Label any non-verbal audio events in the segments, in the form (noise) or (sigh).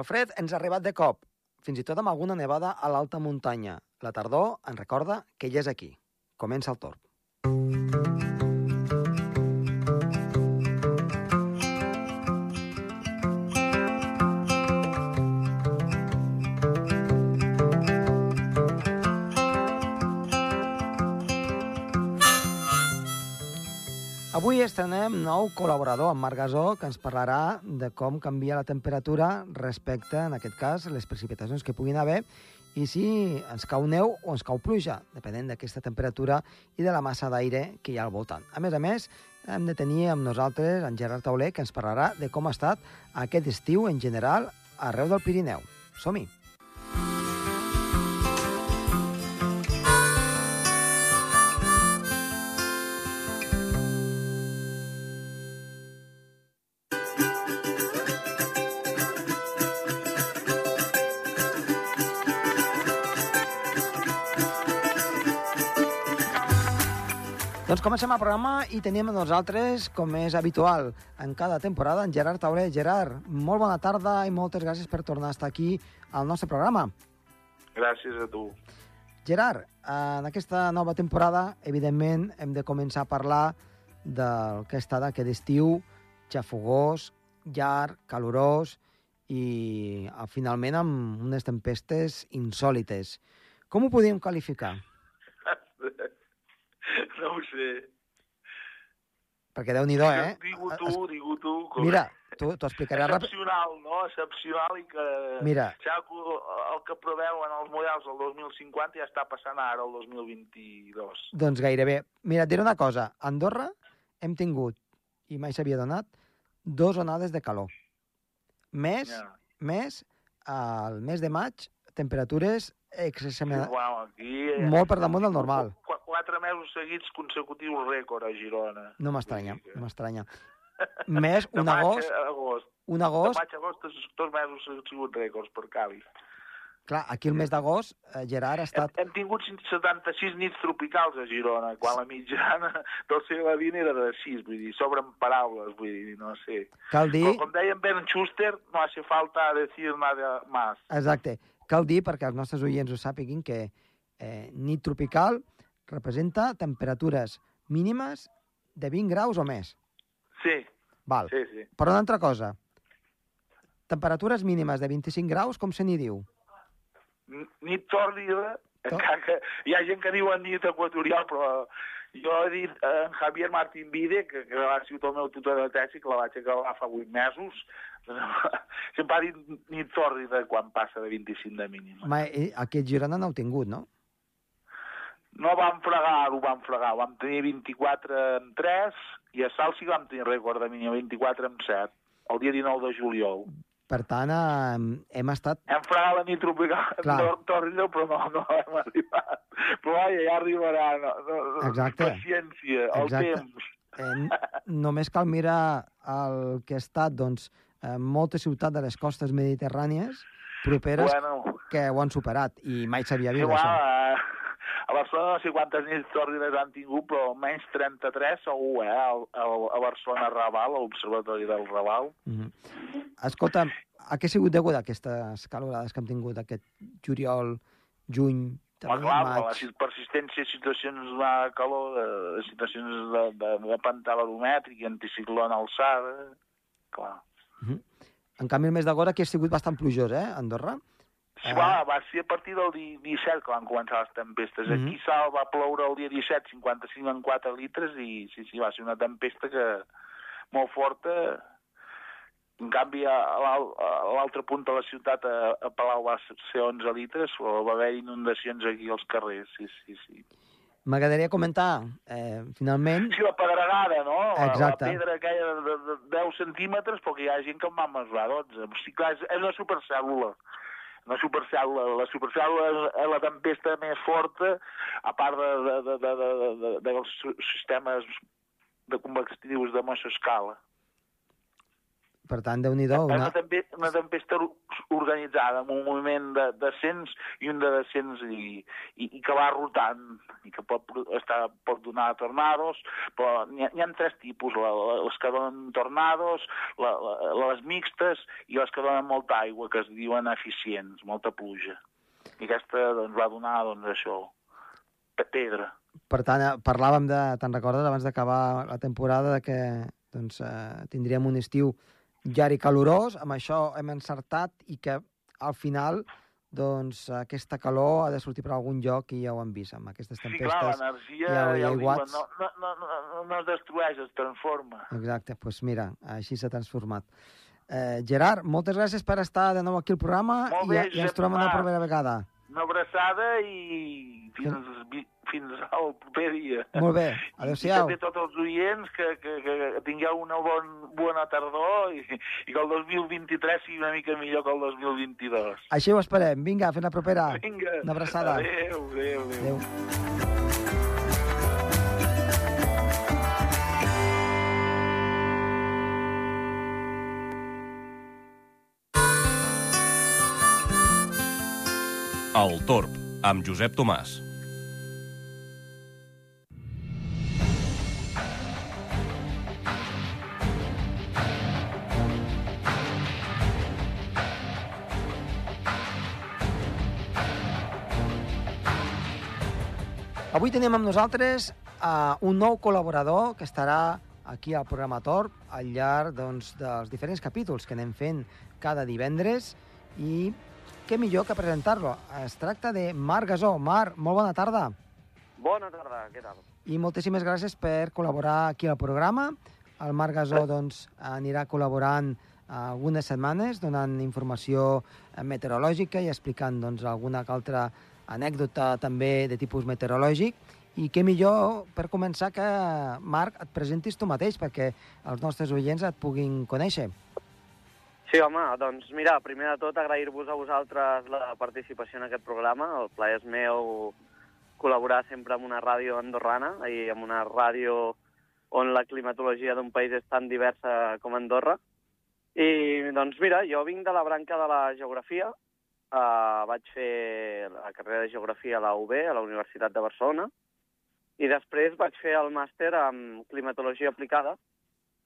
El fred ens ha arribat de cop, fins i tot amb alguna nevada a l'alta muntanya. La tardor ens recorda que ja és aquí. Comença el torn. Avui estrenem nou col·laborador, en Marc Gasó, que ens parlarà de com canvia la temperatura respecte, en aquest cas, les precipitacions que puguin haver i si ens cau neu o ens cau pluja, depenent d'aquesta temperatura i de la massa d'aire que hi ha al voltant. A més a més, hem de tenir amb nosaltres en Gerard Tauler, que ens parlarà de com ha estat aquest estiu en general arreu del Pirineu. Som-hi! Comencem el programa i tenim nosaltres, com és habitual en cada temporada, en Gerard Tauler. Gerard, molt bona tarda i moltes gràcies per tornar a estar aquí al nostre programa. Gràcies a tu. Gerard, en aquesta nova temporada, evidentment, hem de començar a parlar del que ha estat aquest estiu, xafogós, llarg, calorós i finalment amb unes tempestes insòlites. Com ho podríem qualificar? (laughs) No ho sé. Perquè déu nhi eh? Digo tu, digo tu. Com... Mira, tu t'ho explicaré. Excepcional, no? Excepcional i que... Mira. Ja el que preveuen els models del 2050 ja està passant ara el 2022. Doncs gairebé. Mira, et diré una cosa. A Andorra hem tingut, i mai s'havia donat, dos onades de calor. Més, Ja. més, al mes de maig, temperatures excessivament... Bueno, aquí... Molt per damunt del normal. Quatre mesos seguits consecutius rècord a Girona. No m'estranya, que- no m'estranya. (laughs) Més De un maig agost, agost. un De agost, maig a agost, tots, tots mesos han sigut rècords per Cali. clar, aquí el mes d'agost, eh, Gerard ha Hem, estat... hem tingut 76 nits tropicals a Girona, quan la mitjana (laughs) del segle XX era de 6, vull dir, sobren paraules, vull dir, no sé. Cal dir, Com, com deia en Ben Schuster, no hace falta decir nada más. exacte, cal dir, perquè els nostres oients ho sàpiguin, que eh, nit tropical representa temperatures mínimes de 20 graus o més. Sí, Val. sí, sí. Per una altra cosa, temperatures mínimes de 25 graus, com se n'hi diu? Nit tòrdida, (laughs) encara que hi ha gent que diu en nit equatorial, però jo he dit a en Javier Martín Vide, que, que va ser el meu tutor de tesi, que la vaig acabar fa 8 mesos, (laughs) sempre ha dit nit tòrdida quan passa de 25 de mínima. Ma, eh, aquest Girona no heu tingut, no? No vam fregar, ho vam fregar. Vam tenir 24 en 3 i a Sal sí que vam tenir rècord de mínim 24 en 7, el dia 19 de juliol. Per tant, eh, hem estat... Hem fregat la nit tropical tòrrida, (laughs) però no, no hem arribat. Però vaja, ja arribarà. No, no, Exacte. Paciència, el Exacte. temps. Eh, només cal mirar el que ha estat, doncs, eh, moltes ciutats de les costes mediterrànies properes Bueno, que ho han superat i mai s'havia sí, vist bueno, això. eh, a Barcelona no sé quantes nits tòrrides han tingut, però almenys 33 segur, eh? Al, al, a Barcelona Raval, a l'Observatori del Raval. Mm Escolta, a què ha sigut degut aquestes calorades que hem tingut aquest juliol, juny, també clar, la maig? si- persistència de situacions de calor, de, de situacions de, de, de pantà baromètric anticicló en alçada, clar. Mhm. En canvi, el mes d'agost aquí ha sigut bastant plujós, eh, a Andorra? Sí, Ah. va, va ser a partir del di- 17 que van començar les tempestes. Mhm. Aquí Sal va ploure el dia 17, 55 en 4 litres, i sí, sí, va ser una tempesta que molt forta. En canvi, a l'al- a l'altre punt de la ciutat, a, a Palau, va ser 11 litres, però va haver inundacions aquí als carrers, sí, sí, sí. M'agradaria comentar, eh, finalment, Sí, la pedregada, no? Exacte. La pedra aquella de, de, de 10 centímetres, perquè hi ha gent que en va mesurar 12. O sigui, clar, és, és una supercèl·lula. Una supercèl·lula. La supercèl·lula és, la tempesta més forta, a part de, de, de, de, de, de, de, dels sistemes de convectius de major escala. Per tant, déu nhi Una... una... Una, tempesta, una tempesta organitzada amb un moviment de, descens i un de descens i, i, i que va rotant i que pot, estar, pot donar tornados, però n'hi ha, ha tres tipus, la, la, les que donen tornados, la, la, les mixtes i les que donen molta aigua, que es diuen eficients, molta pluja. I aquesta doncs, va donar doncs, això, pedra. Per tant, eh, parlàvem de, te'n recordes, abans d'acabar la temporada, de que doncs, eh, tindríem un estiu llarg i calorós, amb això hem encertat i que al final doncs aquesta calor ha de sortir per algun lloc i ja ho hem vist amb aquestes tempestes. Sí, clar, l'energia ja, ja diuen, no, no, no, no, no es destrueix, es transforma. Exacte, doncs pues mira, així s'ha transformat. Eh, Gerard, moltes gràcies per estar de nou aquí al programa Molt bé, i, i ens trobem una propera vegada. Una abraçada i fins, fins al proper dia. Molt bé, adéu-siau. I també tots els oients que, que, que tingueu una bon, bona tardor i, i que el 2023 sigui una mica millor que el 2022. Així ho esperem. Vinga, fins la propera. Vinga. Una abraçada. Adéu, adéu, adéu. adéu. El Torb, amb Josep Tomàs. Avui tenim amb nosaltres uh, un nou col·laborador que estarà aquí al programa Torb al llarg doncs, dels diferents capítols que anem fent cada divendres i què millor que presentar-lo. Es tracta de Marc Gasó. Marc, molt bona tarda. Bona tarda, què tal? I moltíssimes gràcies per col·laborar aquí al programa. El Marc Gasó doncs, anirà col·laborant algunes setmanes donant informació meteorològica i explicant doncs, alguna altra anècdota també de tipus meteorològic. I què millor per començar que, Marc, et presentis tu mateix perquè els nostres oients et puguin conèixer. Sí, home, doncs mira, primer de tot agrair-vos a vosaltres la participació en aquest programa. El plaer és meu col·laborar sempre amb una ràdio andorrana i amb una ràdio on la climatologia d'un país és tan diversa com Andorra. I doncs mira, jo vinc de la branca de la geografia, uh, vaig fer la carrera de geografia a la UB, a la Universitat de Barcelona, i després vaig fer el màster en climatologia aplicada,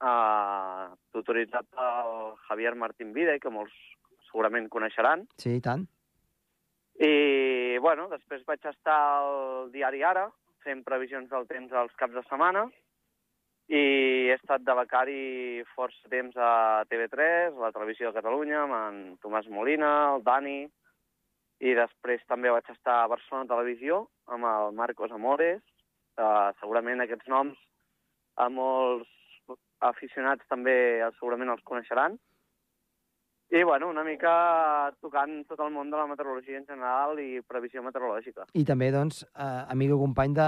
uh, tutoritzat pel Javier Martín Vide, que molts segurament coneixeran. Sí, i tant. I, bueno, després vaig estar al diari Ara, fent previsions del temps als caps de setmana, i he estat de becari força temps a TV3, a la Televisió de Catalunya, amb en Tomàs Molina, el Dani, i després també vaig estar a Barcelona Televisió, amb el Marcos Amores. Uh, segurament aquests noms a molts aficionats també segurament els coneixeran. I, bueno, una mica tocant tot el món de la meteorologia en general i previsió meteorològica. I també, doncs, eh, amic i company de,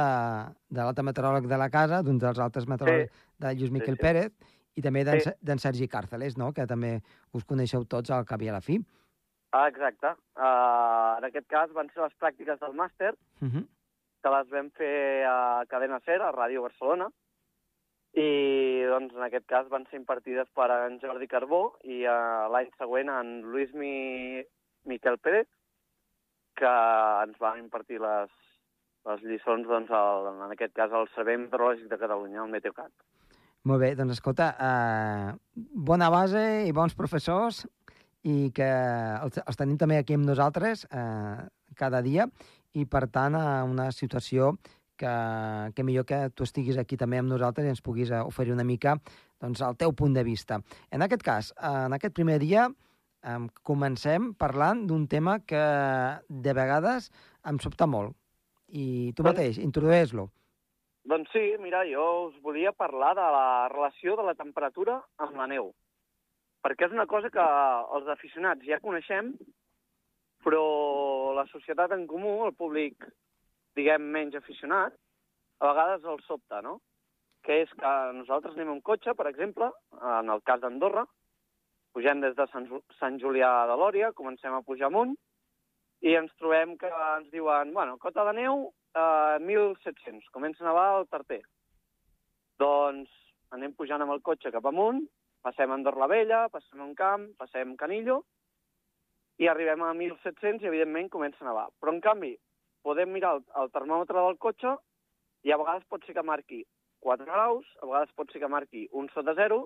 de l'altre meteoròleg de la casa, d'un dels altres meteoròlegs sí. de Lluís Miquel Sí, sí. Pérez, i també d'en Sí. Sergi Càrceles, no?, que també us coneixeu tots al cap i a la fi. Ah, exacte. Uh, en aquest cas van ser les pràctiques del màster, Uh -huh. que les vam fer a Cadena Ser, a Ràdio Barcelona, i doncs, en aquest cas van ser impartides per en Jordi Carbó i uh, l'any següent en Lluís Mi... Miquel Pérez, que ens van impartir les, les lliçons, doncs, al, en aquest cas, al Servei Meteorològic de Catalunya, el Meteocat. Molt bé, doncs escolta, eh, bona base i bons professors i que els, els tenim també aquí amb nosaltres eh, cada dia i, per tant, a una situació que, que millor que tu estiguis aquí també amb nosaltres i ens puguis eh, oferir una mica doncs, el teu punt de vista. En aquest cas, eh, en aquest primer dia, eh, comencem parlant d'un tema que de vegades em sobta molt. I tu Doncs- mateix, introdueix-lo. Doncs sí, mira, jo us volia parlar de la relació de la temperatura amb la neu. Perquè és una cosa que els aficionats ja coneixem, però la societat en comú, el públic, diguem, menys aficionat, a vegades el sobta, no? Que és que nosaltres anem amb cotxe, per exemple, en el cas d'Andorra, pugem des de Sant, Sant Julià de Lòria, comencem a pujar amunt, i ens trobem que ens diuen, bueno, cota de neu, eh, 1.700, comença a nevar al Tarter. Doncs anem pujant amb el cotxe cap amunt passem a Andorra la Vella, passem un camp, passem Canillo, i arribem a 1.700 i, evidentment, comença a nevar. Però, en canvi, podem mirar el, el termòmetre del cotxe i a vegades pot ser que marqui 4 graus, a vegades pot ser que marqui un sota 0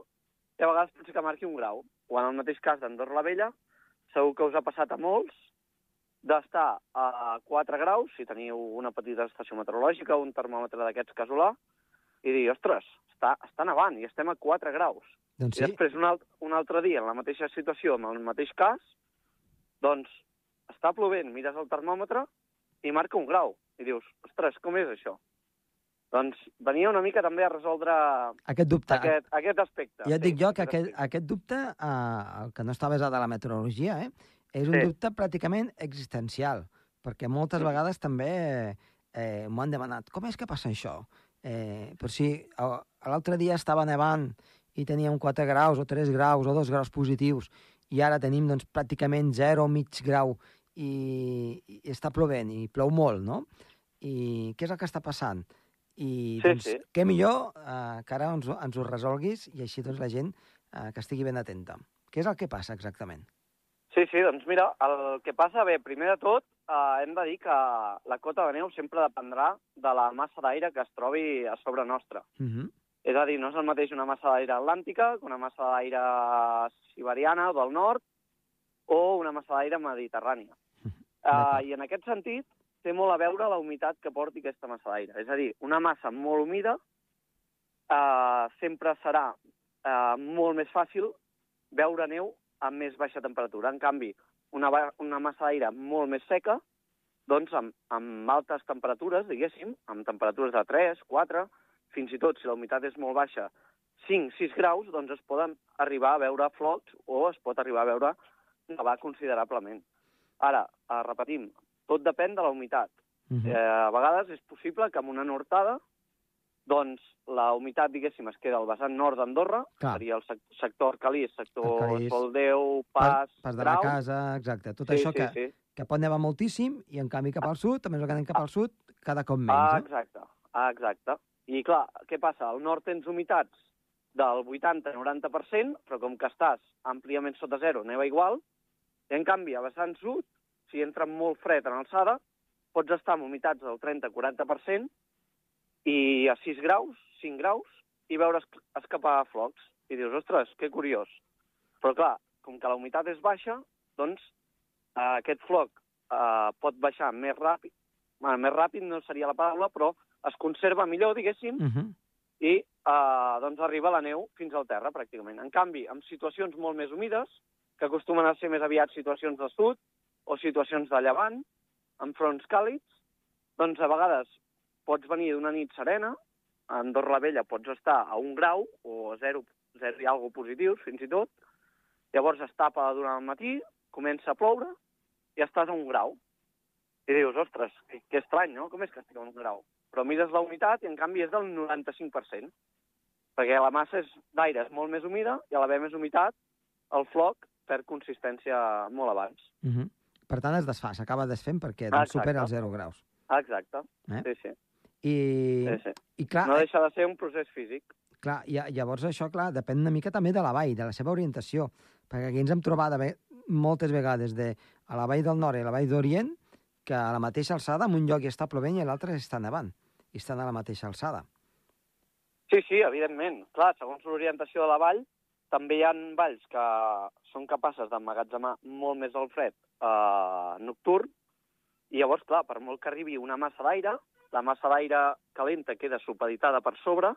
i a vegades pot ser que marqui un grau. O en el mateix cas d'Andorra la Vella, segur que us ha passat a molts d'estar a 4 graus, si teniu una petita estació meteorològica, un termòmetre d'aquests casolà, i dir, ostres, està, està nevant i estem a 4 graus. Doncs I sí, després, un, alt, un altre dia, en la mateixa situació, amb el mateix cas, doncs està plovent, mires el termòmetre i marca un grau. I dius, ostres, com és això? Doncs venia una mica també a resoldre aquest dubte... aquest, aquest aspecte. Ja et sí, dic jo que aquest aquest, aquest dubte, eh, el que no està basat en la meteorologia, eh, és un Sí. dubte pràcticament existencial, perquè moltes Mm. vegades també eh, m'ho han demanat. Com és que passa això? Eh, per si a- l'altre dia estava nevant i teníem 4 graus o 3 graus o 2 graus positius i ara tenim doncs, pràcticament 0 o mig grau i, i està plovent i plou molt, no? I què és el que està passant? I Sí, doncs, sí. què millor eh, que ara ens, ens ho resolguis i així doncs, la gent eh, que estigui ben atenta. Què és el que passa exactament? Sí, sí, doncs mira, el que passa, bé, primer de tot, eh, hem de dir que la cota de neu sempre dependrà de la massa d'aire que es trobi a sobre nostra. Uh -huh. És a dir, no és el mateix una massa d'aire atlàntica que una massa d'aire siberiana o del nord o una massa d'aire mediterrània. Uh, I en aquest sentit, té molt a veure la humitat que porti aquesta massa d'aire. És a dir, una massa molt humida uh, sempre serà uh, molt més fàcil veure neu amb més baixa temperatura. En canvi, una, una massa d'aire molt més seca, doncs amb, amb altes temperatures, diguéssim, amb temperatures de 3, 4, fins i tot, si la humitat és molt baixa, 5, 6 graus, doncs es poden arribar a veure flocs o es pot arribar a veure nevar considerablement. Ara, eh, repetim, tot depèn de la humitat. Uh Eh, -huh. a vegades és possible que amb una nortada doncs la humitat, diguéssim, es queda al vessant nord d'Andorra, seria el sec sector Arcalís, sector Arcalís, Soldeu, pas, Pas, pas de Grau. la casa, exacte. Tot sí, això sí, que, sí. que pot nevar moltíssim i, en canvi, cap al sud, també que anem cap al sud, cada cop menys. Ah, eh? exacte, ah, exacte. I clar, què passa? Al nord tens humitats del 80-90%, però com que estàs àmpliament sota zero, neva igual, i en canvi a vessant sud, si entra molt fred en alçada, pots estar amb humitats del 30-40% i a 6 graus, 5 graus, i veure esc- escapar flocs. I dius, ostres, que curiós. Però clar, com que la humitat és baixa, doncs eh, aquest floc eh, pot baixar més ràpid, bueno, més ràpid no seria la paraula, però es conserva millor, diguéssim, Uh -huh. i eh, doncs arriba la neu fins al terra, pràcticament. En canvi, en situacions molt més humides, que acostumen a ser més aviat situacions de sud o situacions de llevant, amb fronts càlids, doncs a vegades pots venir d'una nit serena, a Andorra la Vella pots estar a un grau o a zero, zero i alguna positius, fins i tot, llavors es tapa durant el matí, comença a ploure i estàs a un grau. I dius, ostres, que, que estrany, no? Com és que estic a un grau? Però mires la humitat i, en canvi, és del 95%. Perquè la massa és d'aire és molt més humida i a l'haver més humitat, el floc perd consistència molt abans. Uh -huh. Per tant, es desfà, s'acaba desfent perquè doncs, exacte. supera els 0 graus. Exacte. Eh? Sí, sí. I, sí, sí. i clar, No eh, deixa de ser un procés físic. clar, i, llavors això, clar, depèn una mica també de la vall, de la seva orientació, perquè aquí ens hem trobat ve moltes vegades de, a la vall del nord i a la vall d'Orient que a la mateixa alçada, en un lloc hi està plovent i l'altre està nevant, i estan a la mateixa alçada. Sí, sí, evidentment. Clar, segons l'orientació de la vall, també hi ha valls que són capaces d'emmagatzemar molt més el fred eh, nocturn, i llavors, clar, per molt que arribi una massa d'aire, la massa d'aire calenta queda supeditada per sobre,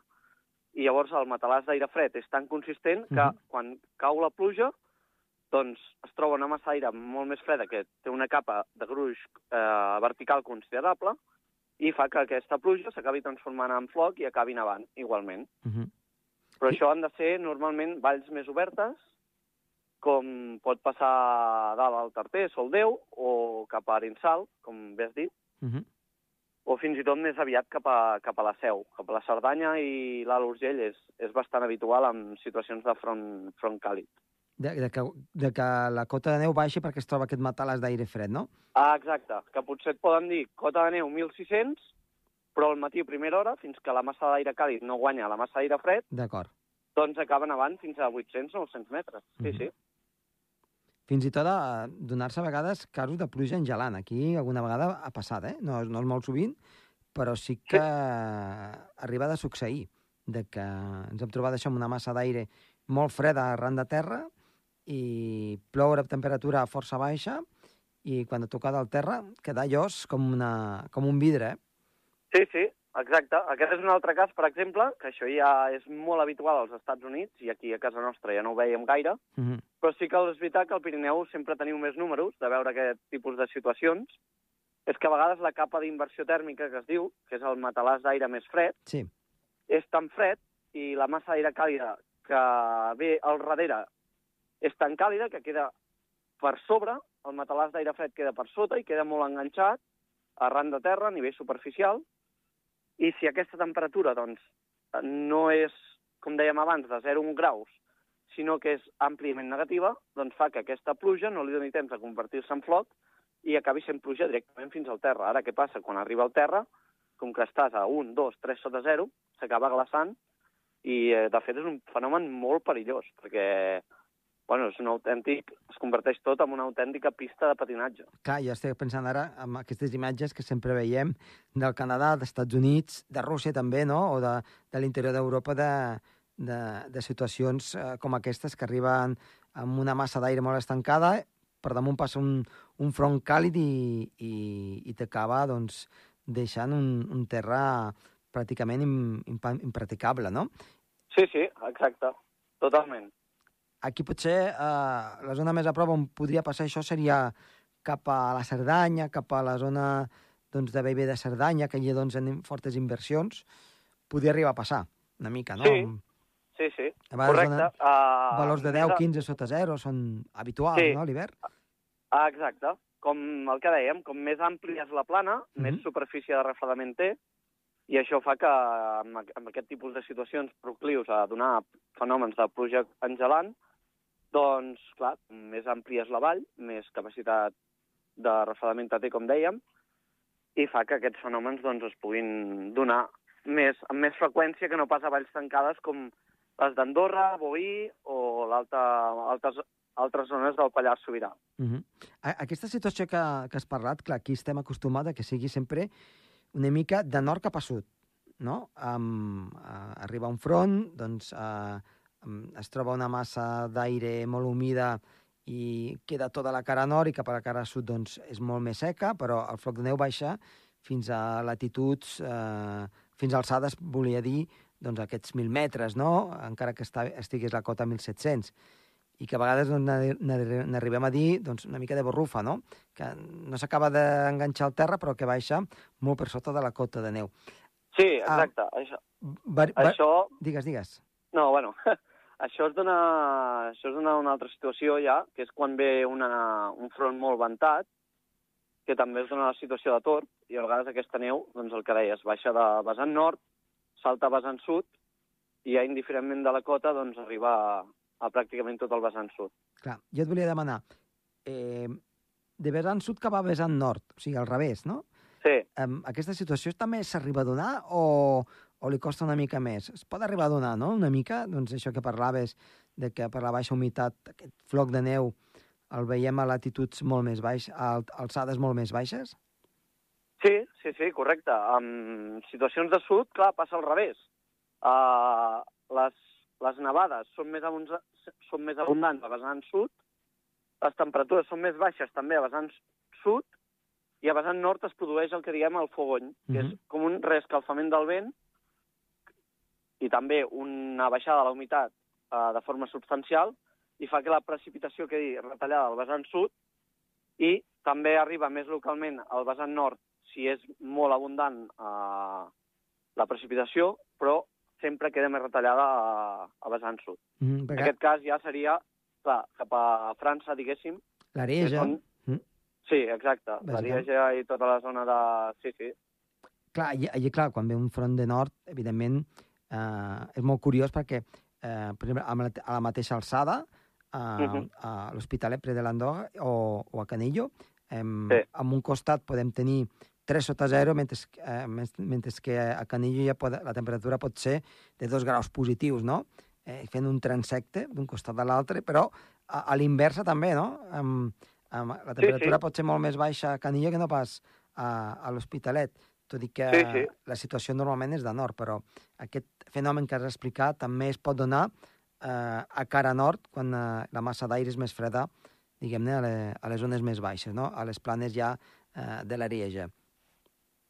i llavors el matalàs d'aire fred és tan consistent que Mhm. quan cau la pluja, doncs es troba una massa d'aire molt més freda que té una capa de gruix eh, vertical considerable i fa que aquesta pluja s'acabi transformant en floc i acabi nevant igualment. Uh -huh. Però això han de ser normalment valls més obertes, com pot passar dalt al Tarter, Soldeu, o cap a Arinsal, com bé has dit, Uh -huh. o fins i tot més aviat cap a, cap a la Seu. Cap a la Cerdanya i l'Alt Urgell és, és bastant habitual en situacions de front, front càlid. De, de, que, de que la cota de neu baixi perquè es troba aquest matalàs d'aire fred, no? Ah, exacte, que potser et poden dir cota de neu 1.600, però al matí a primera hora, fins que la massa d'aire càlid no guanya la massa d'aire fred, D'acord. doncs acaben avant fins a 800-900 metres. Sí, Mhm. sí. Fins i tot a donar-se a vegades casos de pluja en gelant. Aquí alguna vegada ha passat, eh? No, no és molt sovint, però sí que arriba de succeir de que ens hem trobat això amb una massa d'aire molt freda arran de terra i ploure a temperatura força baixa i quan toca del terra queda llos com, una, com un vidre, eh? Sí, sí, exacte. Aquest és un altre cas, per exemple, que això ja és molt habitual als Estats Units i aquí a casa nostra ja no ho veiem gaire, Uh -huh. però sí que és veritat que al Pirineu sempre teniu més números de veure aquest tipus de situacions. És que a vegades la capa d'inversió tèrmica que es diu, que és el matalàs d'aire més fred, Sí. és tan fred i la massa d'aire càlida que ve al darrere és tan càlida que queda per sobre, el matalàs d'aire fred queda per sota i queda molt enganxat arran de terra a nivell superficial i si aquesta temperatura doncs, no és, com dèiem abans, de 0,1 graus, sinó que és àmpliament negativa, doncs fa que aquesta pluja no li doni temps de convertir-se en floc i acabi sent pluja directament fins al terra. Ara què passa? Quan arriba al terra, com que estàs a 1, 2, 3 sota 0, s'acaba glaçant i, eh, de fet, és un fenomen molt perillós, perquè bueno, és un autèntic, es converteix tot en una autèntica pista de patinatge. Clar, jo estic pensant ara en aquestes imatges que sempre veiem del Canadà, dels Estats Units, de Rússia també, no?, o de, de l'interior d'Europa, de, de, de situacions eh, com aquestes que arriben amb una massa d'aire molt estancada, per damunt passa un, un front càlid i, i, i t'acaba, doncs, deixant un, un terra pràcticament im, impa- impraticable, no? Sí, sí, exacte, totalment. Aquí potser eh, la zona més a prop on podria passar això seria cap a la Cerdanya, cap a la zona doncs, de Bellver de Cerdanya, que allà doncs, en fortes inversions, podria arribar a passar una mica, no? Sí. Sí, sí, A correcte. donen Uh, valors de 10, 15 sota 0 són habituals, Sí. no, l'hivern? Ah, exacte. Com el que dèiem, com més àmplia és la plana, mm Mhm. -hmm. més superfície de refredament té, i això fa que amb, amb aquest tipus de situacions proclius a donar fenòmens de pluja engelant, doncs, clar, més àmplia és la vall, més capacitat de refredament té, com dèiem, i fa que aquests fenòmens doncs, es puguin donar més, amb més freqüència que no pas a valls tancades com les d'Andorra, Boí o l'alta, altres, altres zones del Pallars Sobirà. Uh -huh. Aquesta situació que, que has parlat, clar, aquí estem acostumats a que sigui sempre una mica de nord cap a sud, no? Um, uh, arriba un front, doncs uh, es troba una massa d'aire molt humida i queda tota la cara nord i cap a la cara sud doncs, és molt més seca, però el floc de neu baixa fins a latituds, eh, fins a alçades, volia dir, doncs, aquests 1.000 metres, no? encara que està, estigués la cota a 1.700 i que a vegades doncs, n'arribem a dir doncs, una mica de borrufa, no? que no s'acaba d'enganxar al terra però que baixa molt per sota de la cota de neu. Sí, Ah. exacte. Ah. Això, Var, var, això, Digues, digues. no, bueno, (laughs) això es dona, això es dona una altra situació ja, que és quan ve una, un front molt ventat, que també es dona la situació de torb, i a vegades aquesta neu, doncs el que deies, baixa de vessant nord, salta a vessant sud, i ja indiferentment de la cota, doncs arriba a, a pràcticament tot el vessant sud. Clar, jo et volia demanar, eh, de vessant sud cap a vessant nord, o sigui, al revés, no? Sí, Um, aquesta situació també s'arriba a donar o, o li costa una mica més? Es pot arribar a donar, no?, una mica, doncs això que parlaves, de que per la baixa humitat aquest floc de neu el veiem a latituds molt més baixes, a alçades molt més baixes? Sí, sí, sí, correcte. En situacions de sud, clar, passa al revés. Uh, les, les nevades són més, són més abundants a vessant sud, les temperatures són més baixes també a vessant sud, i a vessant nord es produeix el que diem el fogony, que és Mhm. com un reescalfament del vent i també una baixada de la humitat uh, de forma substancial i fa que la precipitació quedi retallada al vessant sud i també arriba més localment al vessant nord si és molt abundant eh, la precipitació, però sempre queda més retallada a, a vessant sud. Mm, En perquè aquest cas ja seria, clar, cap a França, diguéssim. que l'Arieja... són- Mm. Sí, exacte. L'Arieja i tota la zona de... Sí, sí. Clar, allí, allí, clar, quan ve un front de nord, evidentment, eh, és molt curiós perquè, eh, per exemple, a la, a la mateixa alçada, eh, Mhm. a l'Hospitalet Pre de l'Andorra o, o a Canillo, eh, Sí. en un costat podem tenir 3 sota 0, mentre, eh, men- mentre que a Canillo ja pot, la temperatura pot ser de 2 graus positius, no? eh, fent un transecte d'un costat a l'altre, però a, a l'inversa també, no? Amb, amb, la temperatura sí. pot ser molt més baixa a Canillo que no pas a, a l'Hospitalet, tot i que Sí, sí. la situació normalment és de nord, però aquest fenomen que has explicat també es pot donar eh, a cara nord, quan eh, la massa d'aire és més freda, diguem-ne, a, le, a les zones més baixes, no? a les planes ja eh, de l'Arieja.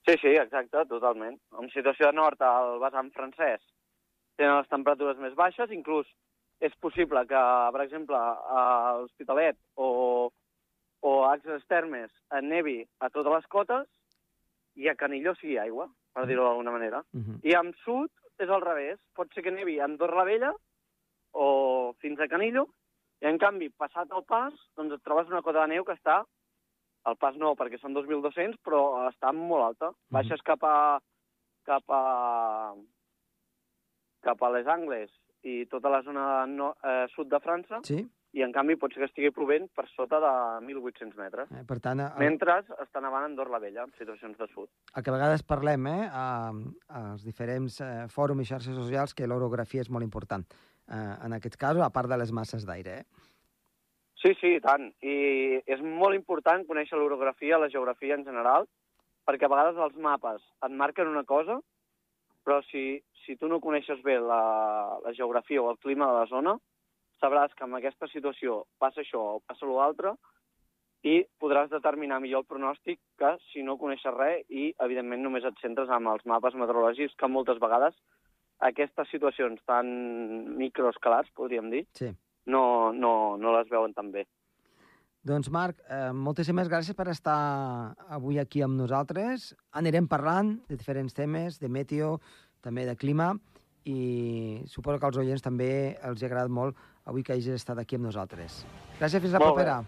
Sí, sí, exacte, totalment. En situació de nord, al vessant francès, tenen les temperatures més baixes, inclús és possible que, per exemple, a l'Hospitalet o, o a Axes Termes en nevi a totes les cotes i a Canilló sigui aigua, per dir-ho d'alguna manera. Uh -huh. I amb sud és al revés. Pot ser que nevi a Andorra la Vella o fins a Canillo, i en canvi, passat el pas, doncs et trobes una cota de neu que està, el pas no, perquè són 2.200, però està molt alta. Baixes cap a, cap a, cap a les Angles i tota la zona no, eh, sud de França, Sí? I en canvi pot ser que estigui plovent per sota de 1.800 metres. Eh, per tant, el, Mentre està nevant a Andorra la Vella, en situacions de sud. el que a vegades parlem eh, a, als diferents eh, fòrums i xarxes socials, que l'orografia és molt important. Eh, en aquest cas, a part de les masses d'aire. Eh? Sí, sí, i tant. I és molt important conèixer l'orografia, la geografia en general, perquè a vegades els mapes et marquen una cosa, però si, si tu no coneixes bé la, la geografia o el clima de la zona, sabràs que en aquesta situació passa això o passa l'altre i podràs determinar millor el pronòstic que si no coneixes res i, evidentment, només et centres amb els mapes meteorològics que moltes vegades aquestes situacions tan microescalars, podríem dir, Sí. no, no, no les veuen tan bé. Doncs, Marc, eh, moltíssimes gràcies per estar avui aquí amb nosaltres. Anirem parlant de diferents temes, de meteo, també de clima, i suposo que als oients també els ha agradat molt avui que hagis estat aquí amb nosaltres. Gràcies, fins la Molt bé. propera.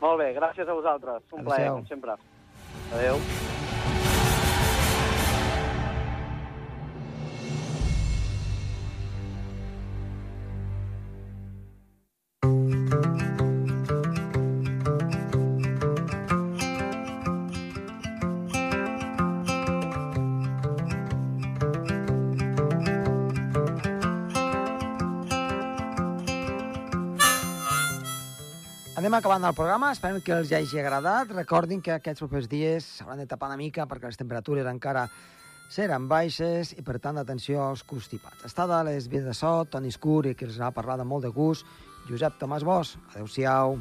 Molt bé, gràcies a vosaltres. Un plaer, Adéu. com sempre. Adéu. Anem acabant el programa, esperem que els hagi agradat. Recordin que aquests propers dies s'hauran de tapar una mica perquè les temperatures encara seran baixes i, per tant, atenció als constipats. Està de les vies de so, Toni i que els ha parlat amb molt de gust, Josep Tomàs Bosch. Adéu-siau.